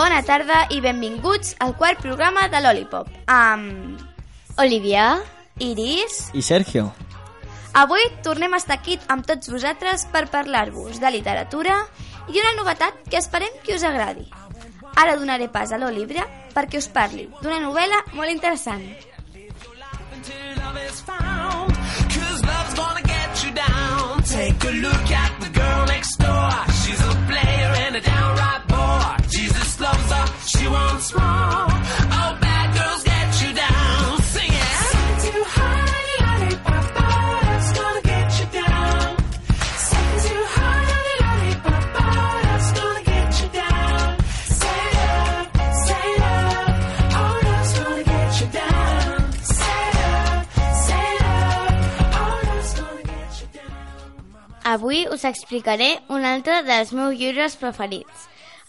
Bona tarda i benvinguts al quart programa de l'Olipop amb Olivia, Iris... I Sergio. Avui tornem a estar aquí amb tots vosaltres per parlar-vos de literatura i una novetat que esperem que us agradi. Ara donaré pas a l'Olivia perquè us parli d'una novel·la molt interessant. Take a look at Avui us explicaré un altre dels meus llibres preferits.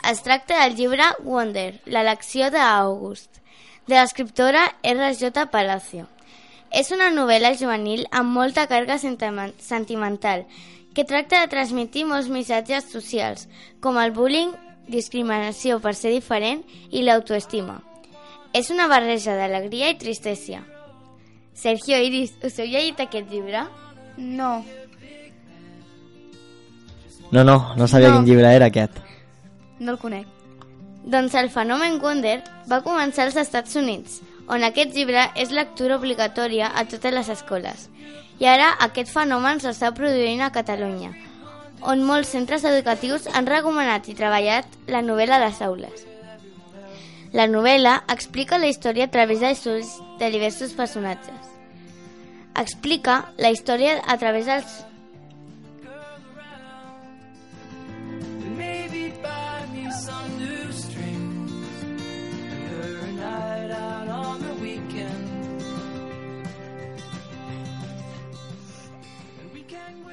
Es tracta del llibre Wonder, l'elecció d'August, de l'escriptora R.J. Palacio. És una novel·la juvenil amb molta càrrega sentimen- sentimental que tracta de transmetre molts missatges socials, com el bullying, discriminació per ser diferent i l'autoestima. És una barreja d'alegria i tristesa. Sergio Iris, us heu llegit aquest llibre? No, No, no, no sabia No. quin llibre era aquest. no el conec. Doncs el fenomen Wonder va començar als Estats Units, on aquest llibre és lectura obligatòria a totes les escoles. I ara aquest fenomen s'està produint a Catalunya, on molts centres educatius han recomanat i treballat la novel·la a les aules. La novel·la explica la història a través dels ulls de diversos personatges. Explica la història a través dels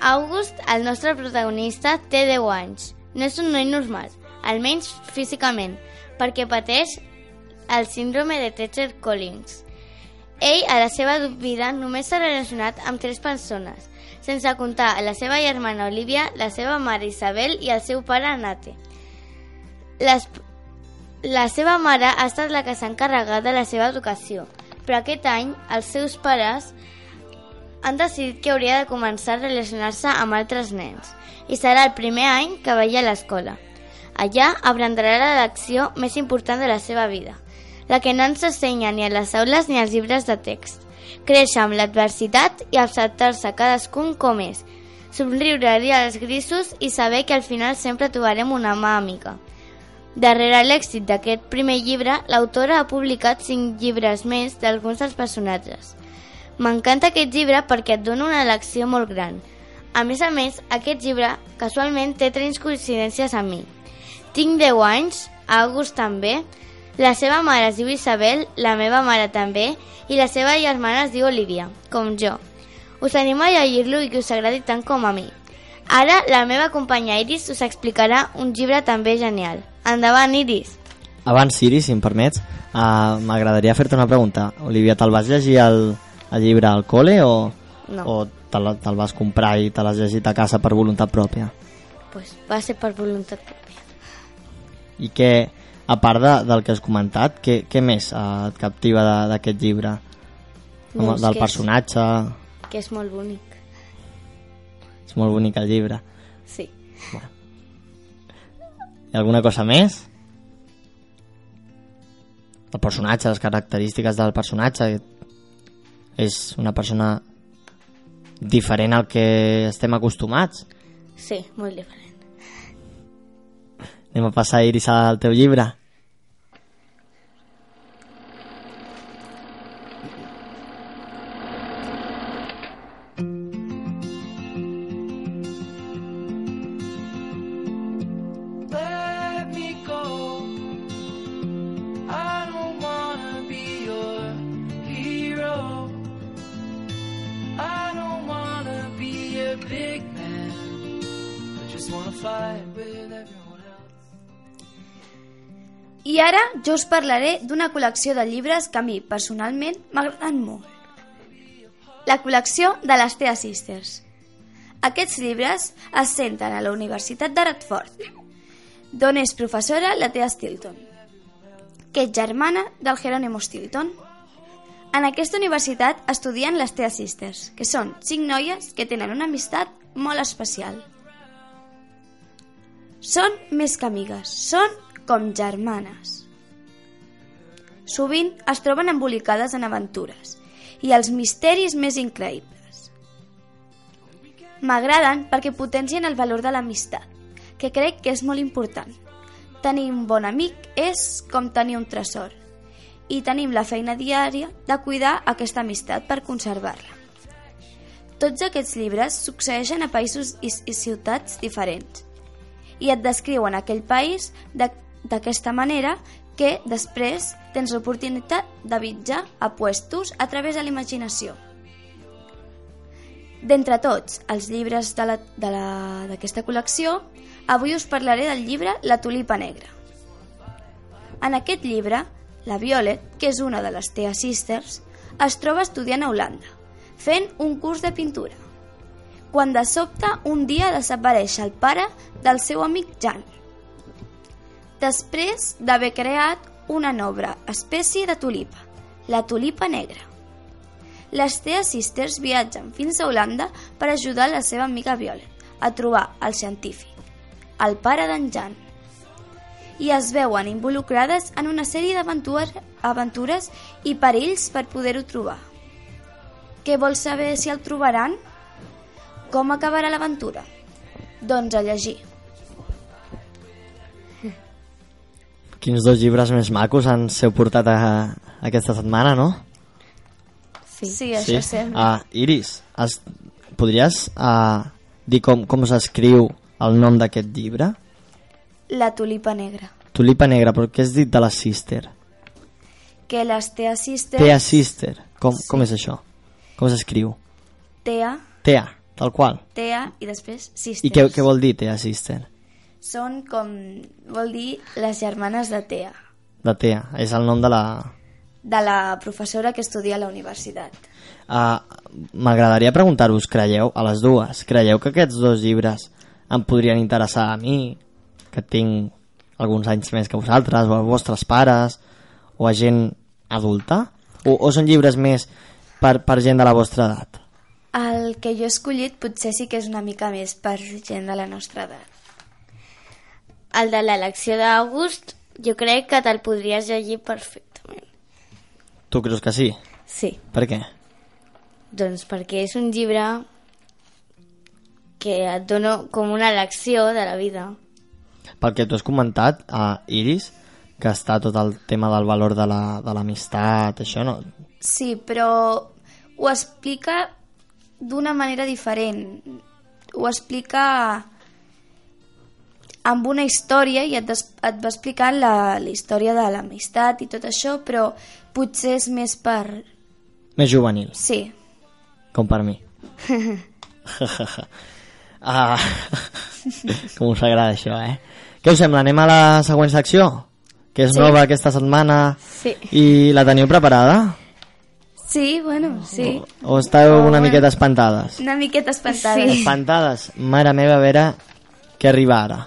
August, el nostre protagonista, té 10 anys. No és un noi normal, almenys físicament, perquè pateix el síndrome de Tetcher Collins. Ell, a la seva vida, només s'ha relacionat amb tres persones, sense comptar la seva germana Olivia, la seva mare Isabel i el seu pare Nate. Les, la seva mare ha estat la que s'ha encarregat de la seva educació, però aquest any els seus pares han decidit que hauria de començar a relacionar-se amb altres nens i serà el primer any que vagi a l'escola. Allà aprenderà la lecció més important de la seva vida, la que no ens ensenya ni a les aules ni als llibres de text. Créixer amb l'adversitat i acceptar-se cadascun com és, somriure-li als grisos i saber que al final sempre trobarem una mà amiga. Darrere l'èxit d'aquest primer llibre, l'autora ha publicat cinc llibres més d'alguns dels personatges. M'encanta aquest llibre perquè et dona una lecció molt gran. A més a més, aquest llibre casualment té tres coincidències amb mi. Tinc 10 anys, August també, la seva mare es diu Isabel, la meva mare també, i la seva germana es diu Olivia, com jo. Us animo a llegir-lo i que us agradi tant com a mi. Ara, la meva companya Iris us explicarà un llibre també genial. Endavant, Iris! Abans, Siri, si em permets, uh, m'agradaria fer-te una pregunta. Olivia, te'l vas llegir el, el llibre al col·le o, No. o te'l te vas comprar i te l'has llegit a casa per voluntat pròpia? Pues va ser per voluntat pròpia. I què, a part de, del que has comentat, què, què més uh, et captiva de- d'aquest llibre? Doncs del que és- personatge... Que és molt bonic. És molt bonic el llibre. Sí. Hi ha alguna cosa més? El personatge, les característiques del personatge és una persona diferent al que estem acostumats. Sí, molt diferent. Anem a passar, Iris, al teu llibre. Jo us parlaré d'una col·lecció de llibres que a mi, personalment, m'agraden molt. La col·lecció de les Tea Sisters. Aquests llibres es senten a la Universitat de Radford, d'on és professora la Tea Stilton, que és germana del Jerónimo Stilton. En aquesta universitat estudien les Tea Sisters, que són cinc noies que tenen una amistat molt especial. Són més que amigues, són com germanes. Sovint es troben embolicades en aventures i els misteris més increïbles. M'agraden perquè potencien el valor de l'amistat, que crec que és molt important. Tenir un bon amic és com tenir un tresor i tenim la feina diària de cuidar aquesta amistat per conservar-la. Tots aquests llibres succeeixen a països i, i ciutats diferents i et descriuen aquell país d'aquesta manera que després tens l'oportunitat de viatjar a puestos a través de la imaginació. D'entre tots els llibres d'aquesta col·lecció, avui us parlaré del llibre La tulipa negra. En aquest llibre, la Violet, que és una de les Tea Sisters, es troba estudiant a Holanda, fent un curs de pintura. Quan de sobte un dia desapareix el pare del seu amic Jan. Després d'haver creat una nova espècie de tulipa, la tulipa negra. Les Tea Sisters viatgen fins a Holanda per ajudar la seva amiga Violet a trobar el científic, el pare d'en Jan i es veuen involucrades en una sèrie d'aventures aventures i perills per poder-ho trobar. Què vols saber si el trobaran? Com acabarà l'aventura? Doncs a llegir. Quins dos llibres més macos ens heu portat a, aquesta setmana, no? Sí. Sí, això sembla. Ah, Iris, has, podries uh, dir com, com s'escriu el nom d'aquest llibre? La tulipa negra. Tulipa negra, però què has dit de la Sister? Que les Tea Sisters... Tea Sister. Com, com és això? Com s'escriu? Tea, Tea, tal qual. Tea i després Sisters. I què, què vol dir Tea Sister? Són com... vol dir les germanes de Tea, De Tea, és el nom de la... de la professora que estudia a la universitat. Uh, M'agradaria preguntar-vos, creieu, a les dues, creieu que aquests dos llibres em podrien interessar a mi, que tinc alguns anys més que vosaltres, o als vostres pares, o a gent adulta? O, o són llibres més per, per gent de la vostra edat? El que jo he escollit potser sí que és una mica més per gent de la nostra edat. El de l'elecció d'August, jo crec que te'l podries llegir perfectament. Tu creus que sí? Sí, Per què? doncs perquè és un llibre que et dona com una lecció de la vida. Pel que tu has comentat, a Iris, que està tot el tema del valor de la- de l'amistat, la, això no... Sí, però ho explica d'una manera diferent. Ho explica amb una història i et, des, et va explicant la, la història de l'amistat i tot això, però potser és més per... Més juvenil. Sí, Com per mi. ah, com us agrada això, eh? Què us sembla? Anem a la següent secció? Que és Sí. nova aquesta setmana Sí. i la teniu preparada? sí, bueno, sí. O esteu Oh, una bueno. miqueta espantades? Una miqueta espantada. Sí. Espantades? Mare meva, a veure què arriba ara.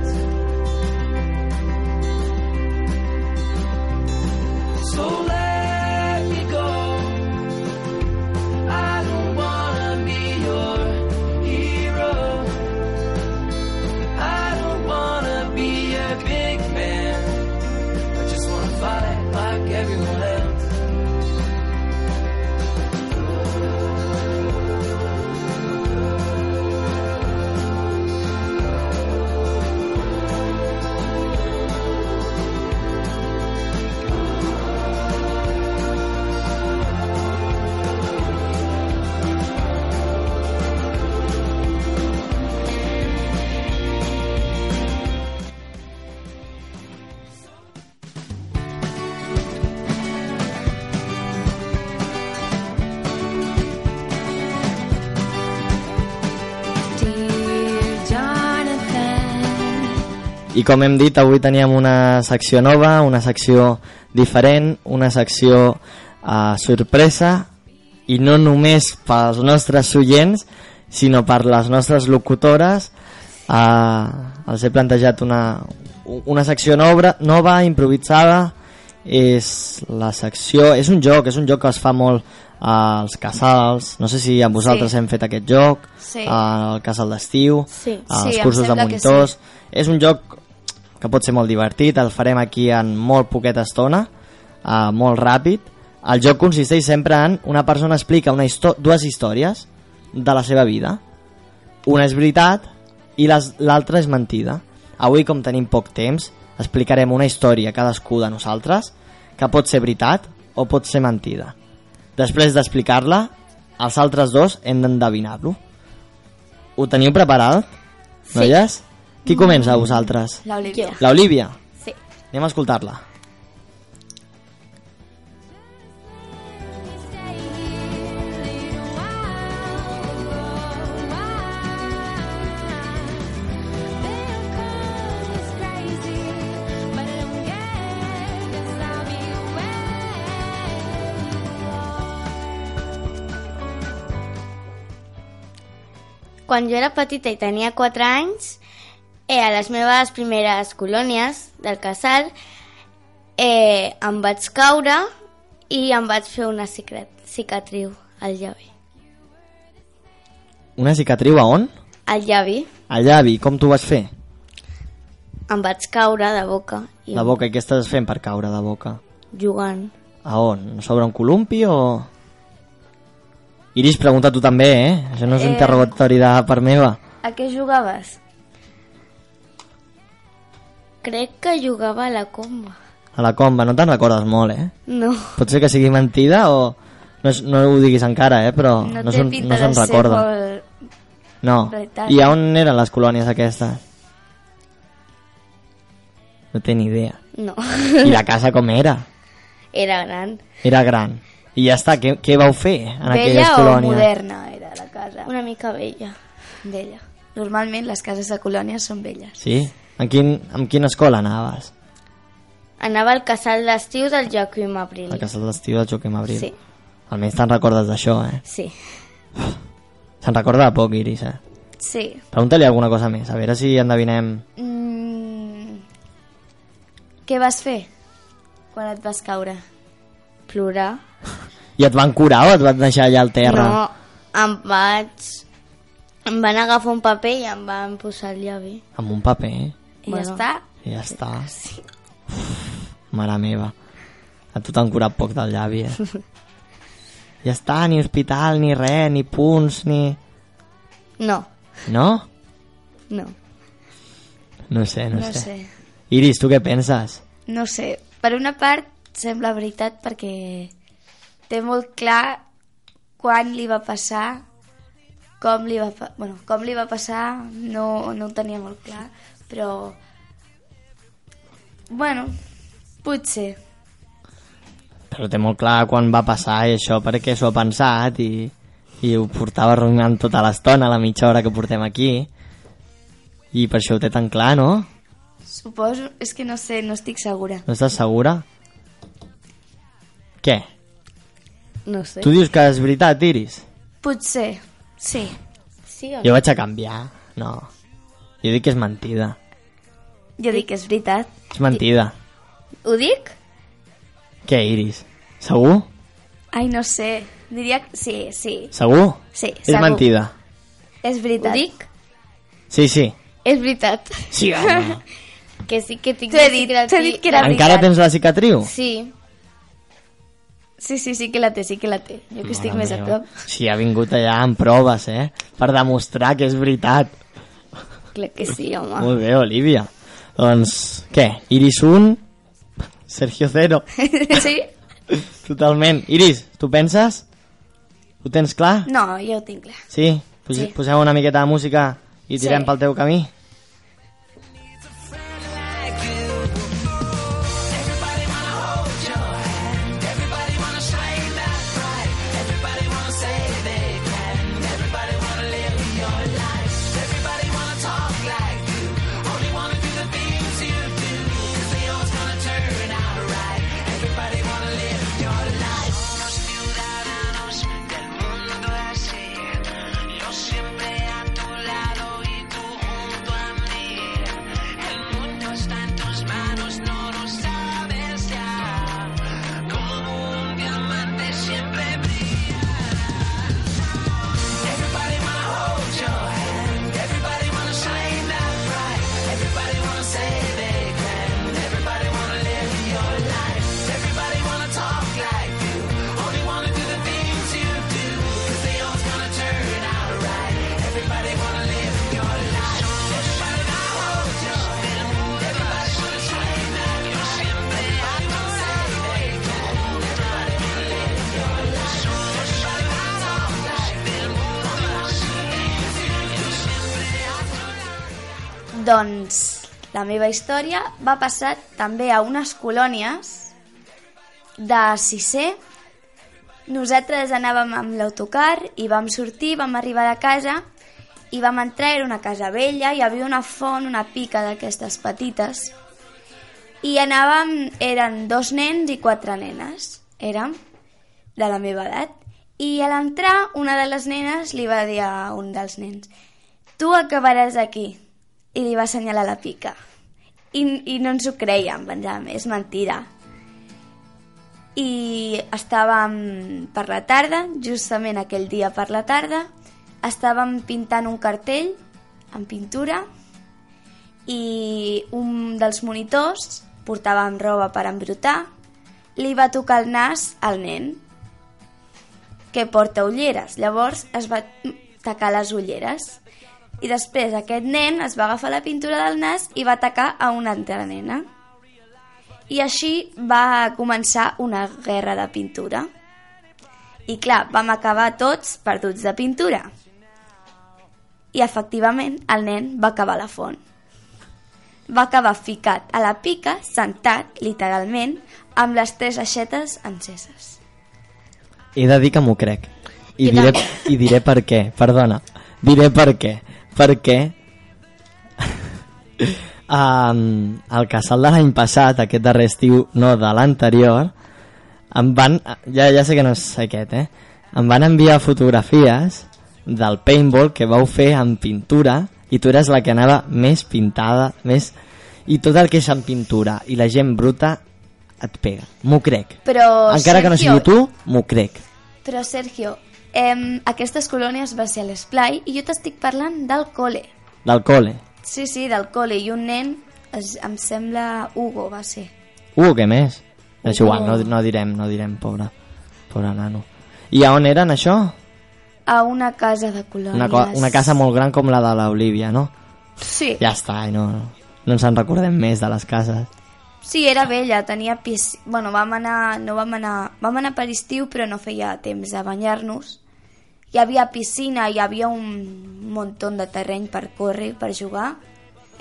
I com hem dit, avui teníem una secció nova, una secció diferent, una secció uh, sorpresa, i no només pels nostres oients, sinó per les nostres locutores. Uh, els he plantejat una, una secció nova, nova, improvisada, és la secció, és un joc, és un joc que es fa molt als casals, no sé si amb vosaltres Sí. hem fet aquest joc, Sí. al casal d'estiu, Sí. als Sí, cursos de monitors. És un joc que pot ser molt divertit, el farem aquí en molt poqueta estona, uh, molt ràpid. El joc consisteix sempre en una persona explica una histo dues històries de la seva vida. Una és veritat i l'altra és mentida. Avui, com tenim poc temps, explicarem una història cadascú de nosaltres que pot ser veritat o pot ser mentida. Després d'explicar-la, els altres dos hem d'endevinar-lo. Ho teniu preparat, Sí. noies? Qui comença, vosaltres? L'Olivia. L'Olivia. Sí. Anem a escoltar-la. Quan jo era petita i tenia 4 anys, eh, a les meves primeres colònies del casal, eh, em vaig caure i em vaig fer una cicatriu al llavi. Una cicatriu a on? Al llavi Al llavi. Com t'ho vas fer? em vaig caure de boca i De boca. I què estàs fent per caure de boca? jugant. A on? Sobre un columpi o...? Iris, pregunta tu també, eh? Això no és un Eh. interrogatori de part meva. A què jugaves? Crec que jugava a la comba. A la comba, no te'n recordes molt, eh? No. Pot ser que sigui mentida o... No, és, no ho diguis encara, eh? Però No, no, se'n no ser recorda. molt... No. veritat. I a on eren les colònies aquestes? No té ni idea. No. I la casa com era? Era gran. Era gran. I ja està, què, què vau fer en aquelles Vella o colònies? moderna era la casa? Una mica vella. Vella. Normalment les cases de colònies són velles. Sí? En, quin, en quina escola anaves? Anava al casal d'estiu del Joaquim Abril. Al casal d'estiu del Joaquim Abril. Sí, Almenys te'n recordes d'això, eh? sí. Se'n recorda de poc, Iris, eh? Sí. Pregunta-li alguna cosa més, a veure si endevinem... Mm... Què vas fer quan et vas caure? Plorar. I et van curar o et van deixar allà al terra? No, em vaig... Em van agafar un paper i em van posar el llavi. Amb un paper, eh? I Bueno. ja està. I ja està. Mare meva. A tu t'han curat poc del llavi, eh? ja està, ni hospital, ni res, ni punts, ni... No, No? no. No sé, no, No sé. sé. Iris, tu què penses? No sé. Per una part, sembla veritat perquè té molt clar quan li va passar, com li va, bueno, com li va passar, no, no ho tenia molt clar, però... Bueno, potser. Però té molt clar quan va passar i això perquè s'ho ha pensat i, i ho portava rumiant tota l'estona, la mitja hora que portem aquí. I per això ho té tan clar, no? Suposo, és que no sé, no estic segura. No estàs segura? Què? No sé. Tu dius que és veritat, Iris? Potser, sí. Sí o Jo vaig a canviar. No. Jo dic que és mentida. Jo dic que és veritat. És mentida. Ho dic? Què, Iris? Segur? Ai, no sé. Diria que sí, sí. Segur? Sí, És segur. mentida. És Ho veritat. dic? Sí, sí. És veritat. Sí, home. Que sí que tinc la dit, cicatriu. t'ho he dit que era Encara veritat. tens la cicatriu? Sí, Sí, sí, sí que la té, sí que la té. Jo que estic Mare més a meva. prop. Sí, ha vingut allà amb proves, eh? Per demostrar que és veritat. clar que sí, home. Molt bé, Olivia. Doncs, què? Iris 1, Sergio 0. sí? Totalment. Iris, tu penses? Ho tens clar? No, jo ho tinc clar. Sí? Pos Sí. Posem una miqueta de música i tirem Sí. pel teu camí? Doncs la meva història va passar també a unes colònies de sisè. Nosaltres anàvem amb l'autocar i vam sortir, vam arribar a casa i vam entrar, era una casa vella, hi havia una font, una pica d'aquestes petites i anàvem, eren dos nens i quatre nenes, érem de la meva edat. I a l'entrar, una de les nenes li va dir a un dels nens tu acabaràs aquí. I li va assenyalar la pica. I, i no ens ho creiem, pensàvem, és mentida. I estàvem per la tarda, justament aquell dia per la tarda, estàvem pintant un cartell amb pintura i un dels monitors portàvem roba per embrutar, li va tocar el nas al nen, que porta ulleres. Llavors es va tacar les ulleres. I després aquest nen es va agafar la pintura del nas i va atacar a una altra nena. I així va començar una guerra de pintura. I clar, vam acabar tots perduts de pintura. I efectivament el nen va acabar a la font. Va acabar ficat a la pica, sentat, literalment, amb les tres aixetes enceses. He de dir que m'ho crec. I Jo diré. I diré per què. Perdona. Diré per què. Perquè um, el casal de l'any passat, aquest darrer estiu, no, de l'anterior, em van... Ja, ja sé que no és aquest, eh? Em van enviar fotografies del paintball que vau fer en pintura i tu eres la que anava més pintada, més... I tot el que és en pintura i la gent bruta et pega. M'ho crec. Però, Encara que no Sergio, sigui tu, m'ho crec. Però, Sergio, em, aquestes colònies va ser a l'esplai i jo t'estic parlant del col·le. Del col·le. Sí, sí, del col·le. I un nen, es, em sembla Hugo, va ser. Uh, què més? És Uh. igual, no, no direm, no direm, pobre, pobre nano. I a on eren això? A una casa de colònies. Una, co- una casa molt gran com la de l'Olivia, no? Sí, Ja està, i no, no ens en recordem més de les cases. sí, era vella, tenia pis... Bueno, vam anar, no vam anar... Vam anar per estiu, però no feia temps de banyar-nos. Hi havia piscina, hi havia un munt de terreny per córrer, per jugar.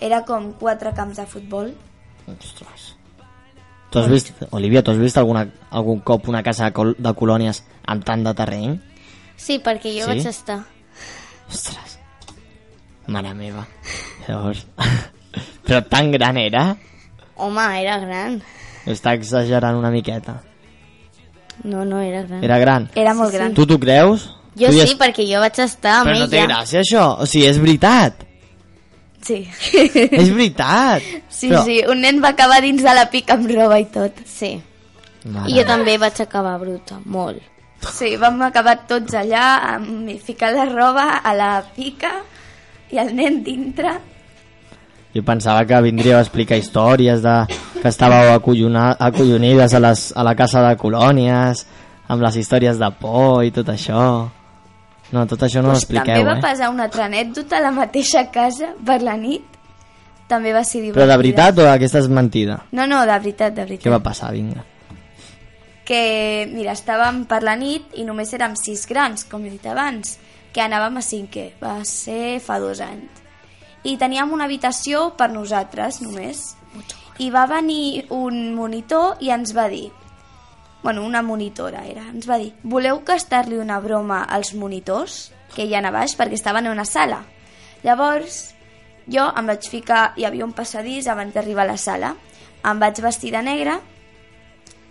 Era com quatre camps de futbol. Ostres. Tu has vist, Olivia, tu has vist alguna, algun cop una casa de, col de colònies amb tant de terreny? Sí, perquè jo Sí? vaig estar. Ostres. Mare meva. Llavors... Però tan gran era? Home, era gran. Està exagerant una miqueta. No, no, era gran. Era gran. Era molt gran. Tu t'ho creus? Jo sí, perquè jo vaig estar amb Però no té ella. gràcia això, o sigui, és veritat Sí. És veritat Sí, Però- sí, un nen va acabar dins de la pica amb roba i tot. Sí. Mare I jo també vaig acabar bruta, molt. Sí, vam acabar tots allà amb ficar la roba a la pica i el nen dintre. Jo pensava que vindríeu a explicar històries de que estàveu acollona- acollonides a, les, a la casa de colònies amb les històries de por i tot això no, tot això no ho Pues també expliqueu va eh? passar una altra anècdota a la mateixa casa per la nit. També va ser divertida. però de veritat o aquesta és mentida? No, no, de veritat, de veritat. què va passar, vinga que, mira, estàvem per la nit i només érem sis grans, com he dit abans, que anàvem a cinquè, va ser fa dos anys. I teníem una habitació per nosaltres, només. I va venir un monitor i ens va dir, bueno, una monitora era, ens va dir, voleu gastar-li una broma als monitors que hi ha a baix perquè estaven en una sala. Llavors, jo em vaig ficar, hi havia un passadís abans d'arribar a la sala, em vaig vestir de negre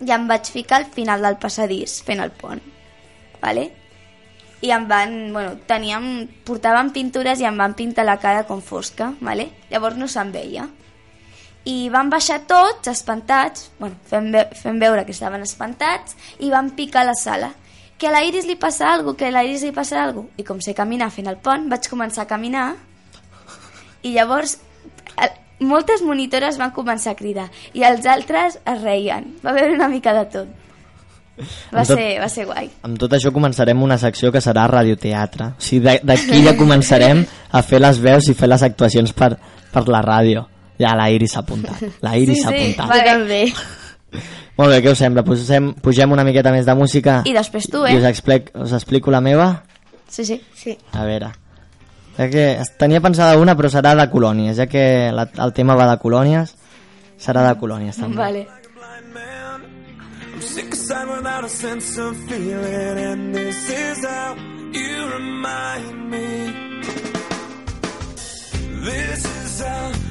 i em vaig ficar al final del passadís fent el pont vale? i em van, bueno, teníem, portàvem pintures i em van pintar la cara com fosca vale? llavors no se'n veia i van baixar tots espantats bueno, fent, ve fent veure que estaven espantats i van picar la sala que a l'Iris li passa alguna que a l'Iris li passa alguna i com sé caminar fent el pont vaig començar a caminar i llavors moltes monitores van començar a cridar i els altres es reien. Va haver una mica de tot. Va, tot- ser, va ser guai. amb tot això començarem una secció que serà radioteatre o sigui, d'aquí ja començarem a fer les veus i fer les actuacions per, per la ràdio ja la Iris s'ha apuntat la Iris Sí, s'ha sí, apuntat va. Jo també. Molt bé, què us sembla? Posem, pugem una miqueta més de música I després tu, i us, eh? explic, us explico la meva? Sí, sí. Sí. A veure, Ja que tenia pensada una, però serà de colònies, ja que la, el tema va de colònies, serà de colònies també. Vale. I'm sick aside without a sense of feeling, and this is how you remind me. This is how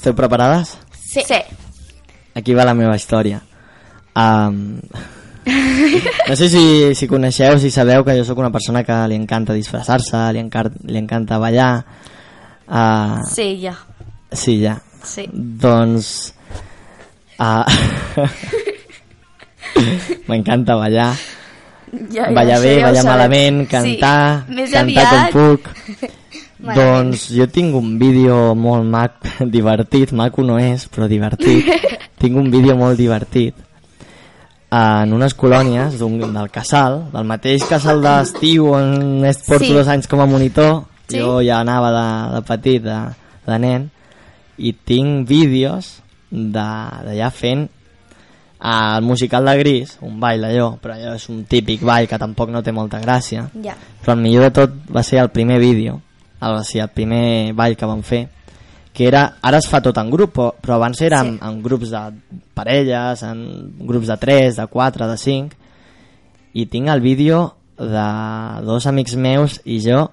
Esteu preparades? Sí. sí. Aquí va la meva història. Um, no sé si, si coneixeu, si sabeu que jo sóc una persona que li encanta disfressar-se, li, encar li encanta ballar. Uh, Sí, ja. sí, ja. Sí. Doncs... Uh, M'encanta ballar. ja, ja ballar bé, ballar sabem. malament, cantar, sí. Més cantar aviat... com puc. doncs jo tinc un vídeo molt mac, divertit, maco no és, però divertit. tinc un vídeo molt divertit en unes colònies un, del casal, del mateix casal d'estiu on es porto Sí. dos anys com a monitor, Sí. jo ja anava de, de petit, de, de nen, i tinc vídeos de- d'allà fent el musical de Gris, un ball allò, però allò és un típic ball que tampoc no té molta gràcia. Ja. Però el millor de tot va ser el primer vídeo, o sigui, el primer ball que vam fer, que era, ara es fa tot en grup, però, però abans era en, Sí. en grups de parelles, en grups de 3, de 4, de 5, i tinc el vídeo de dos amics meus i jo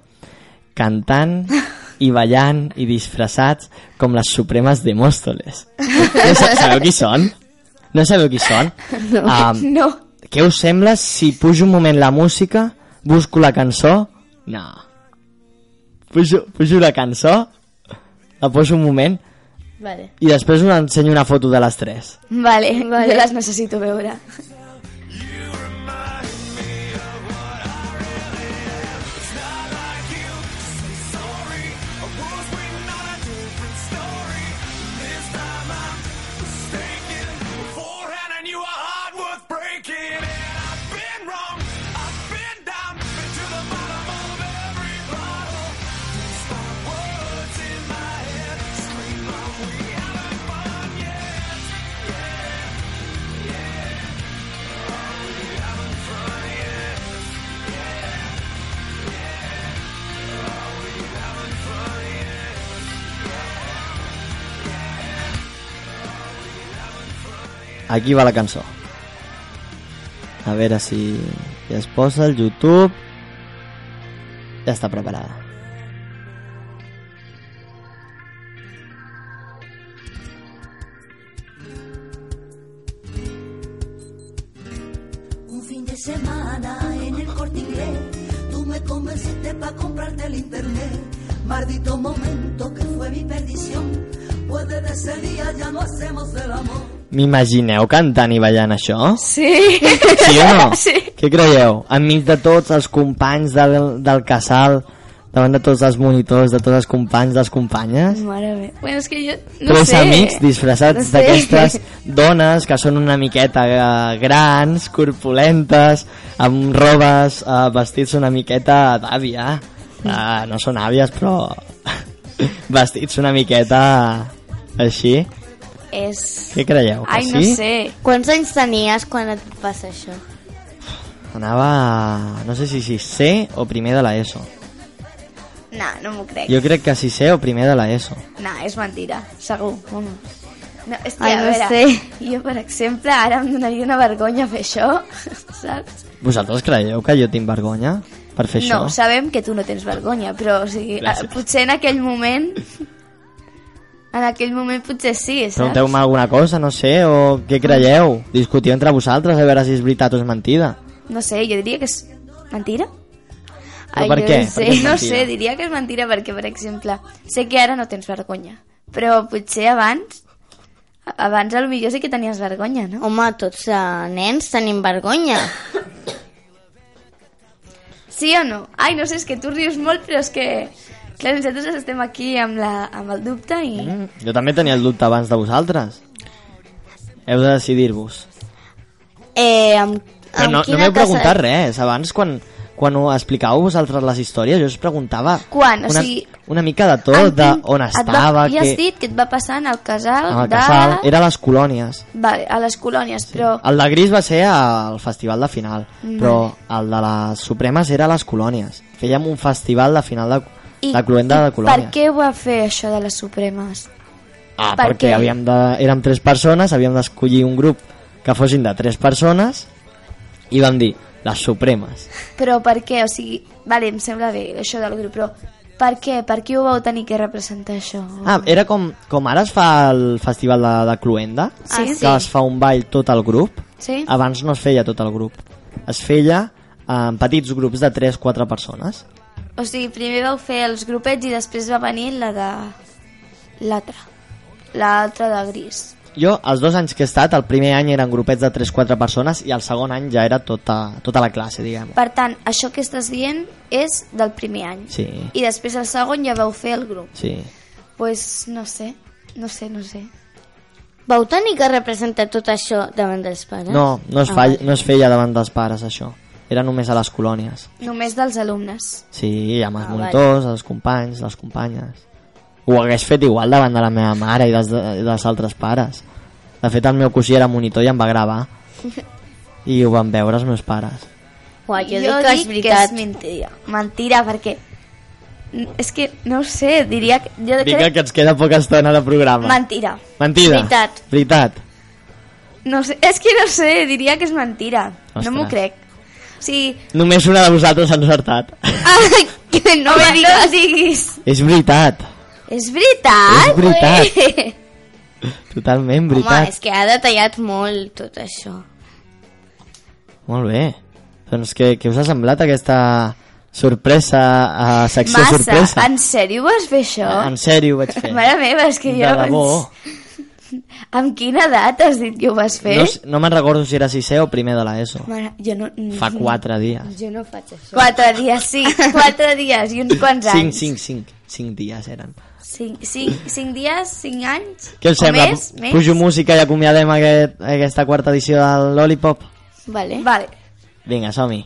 cantant i ballant i disfressats com les supremes de Mòstoles. Sabeu qui són? No sabeu qui són? No. Um, No. què us sembla si pujo un moment la música, busco la cançó? No. Pujo, pujo la cançó, la poso un moment Vale. i després us ensenyo una foto de les tres. Vale, vale. jo les necessito veure. Aquí va la cançó. A veure si ja es posa el YouTube. Ja està preparada. M'imagineu cantant i ballant això? Sí. Sí o no? Sí. Què creieu? Enmig de tots els companys del, del casal, davant de tots els monitors, de tots els companys, les companyes? Mare meva. Bueno, és que jo no Tres sé. amics disfressats No sé. d'aquestes dones que són una miqueta eh, grans, corpulentes, amb robes, eh, vestits una miqueta d'àvia. Uh, no són àvies, però vestits una miqueta així. És... Què creieu? Que Ai, sí? no sé. Quants anys tenies quan et passa això? Anava, a- no sé si sisè o primer de l'ESO. No, no m'ho crec. Jo crec que sisè o primer de l'ESO. No, és mentira, segur. Vamos. No, és que, Ai, a no veure, sé. jo, per exemple, ara em donaria una vergonya fer això, saps? Vosaltres creieu que jo tinc vergonya per fer això? No, sabem que tu no tens vergonya, però o sigui, a, Gràcies. potser en aquell moment... En aquell moment potser sí, saps? Pregunteu-me alguna cosa, no sé, o què creieu? Discutiu entre vosaltres a veure si és veritat o és mentida. no sé, jo diria que és mentira. Però per jo què? no Per sé. què és No sé, diria que és mentira perquè, per exemple, sé que ara no tens vergonya, però potser abans, abans a lo millor sí que tenies vergonya, no? Home, tots eh, nens tenim vergonya. Sí o no? Ai, no sé, és que tu rius molt, però és que... Clar, nosaltres estem aquí amb, la, amb el dubte i... Mm, jo també tenia el dubte abans de vosaltres. Heu de decidir-vos. Eh, amb, Però amb no, no m'heu casa- preguntat res. Abans, quan, quan ho explicàveu vosaltres les històries, jo us preguntava Quan? O una, sigui, una mica de tot, de on et va, estava, ja has que... dit que et va passar en el casal en el de... casal, era a les colònies. Vale, a les colònies, però... El de Gris va ser al festival de final, però el de les Supremes era a les colònies. Fèiem un festival de final de, de Cluenda de per colònies. què ho va fer això de les Supremes? Ah, per perquè què? havíem de, érem tres persones, havíem d'escollir un grup que fossin de tres persones i vam dir, les Supremes. Però per què? O sigui, vale, em sembla bé això del grup, però per què? Per què ho vau tenir que representar això? Ah, era com, com ara es fa el festival de, de Cluenda, Sí? que Sí. es fa un ball tot el grup. Sí? Abans no es feia tot el grup. Es feia en petits grups de 3-4 persones. O sigui, primer vau fer els grupets i després va venir la de... l'altra. L'altra de gris. Jo, els dos anys que he estat, el primer any eren grupets de 3-4 persones i el segon any ja era tota, tota la classe, diguem. Per tant, això que estàs dient és del primer any. Sí, I després el segon ja vau fer el grup. sí. pues no sé, no sé, no sé. Vau tenir que representar tot això davant dels pares? No, no es, Ah, fa, no es feia davant dels pares, això. Era només a les colònies. Només dels alumnes. Sí, amb els Ah, monitors, els companys, les companyes. Ho hagués fet igual davant de la meva mare i dels, dels altres pares. De fet, el meu cosí era monitor i em va gravar. I ho van veure els meus pares. Uah, jo, dic que és que veritat. és mentira. Mentira, perquè... És que, no ho sé, diria que... Jo Dic crec... que ens queda poca estona de programa. Mentira. Mentida. Veritat. Veritat. No sé, és que no sé, diria que és mentira. No Ostres. m'ho crec. Sigui... Només una de vosaltres ha encertat. Ai, que no me diguis. No diguis. És veritat. És veritat? És veritat. Ué. Totalment Home, veritat. és que ha detallat molt tot això. Molt bé. Doncs què, què us ha semblat aquesta sorpresa, a secció Massa. sorpresa? En sèrio vas fer això? En sèrio ho vaig fer. Mare meva, és que De jo... debò. Amb quina edat has dit que ho vas fer? No, no me'n recordo si era sisè o primer de l'ESO. Jo no... Fa quatre dies. Jo no faig això. Quatre dies, sí. Quatre dies i uns quants Cinc, anys. cinc, cinc. Cinc dies eren. Cinc, cinc, cinc dies, cinc anys? Què us sembla? Més, més? Pujo música i acomiadem aquest, aquesta quarta edició del Lollipop? Vale. Vale. Vinga, som-hi.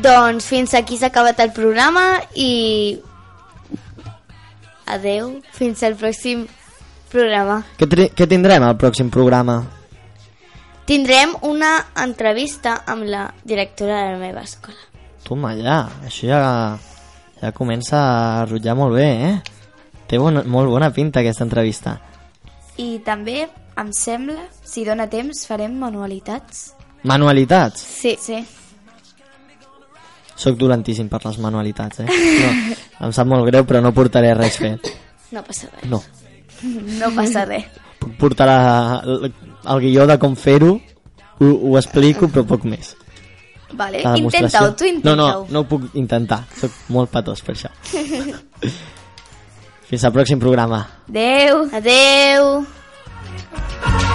Doncs fins aquí s'ha acabat el programa i... Adeu, fins al pròxim programa. Què, què tindrem al pròxim programa? Tindrem una entrevista amb la directora de la meva escola. Toma, ja. Això ja, ja comença a rotllar molt bé, eh? Té bona, molt bona pinta aquesta entrevista. I també, em sembla, si dóna temps, farem manualitats. Manualitats. Sí. Sí. Soc dolentíssim per les manualitats, eh? No, em sap molt greu, però no portaré res fet. No passa res. No. No passa res. Puc portar la, el guió de com fer-ho, ho, ho explico, però poc més. Vale, intenta-ho, tu No, intenta-ho. no, no ho puc intentar. Soc molt patós per això. Fins al pròxim programa. Adeu. Adeu. I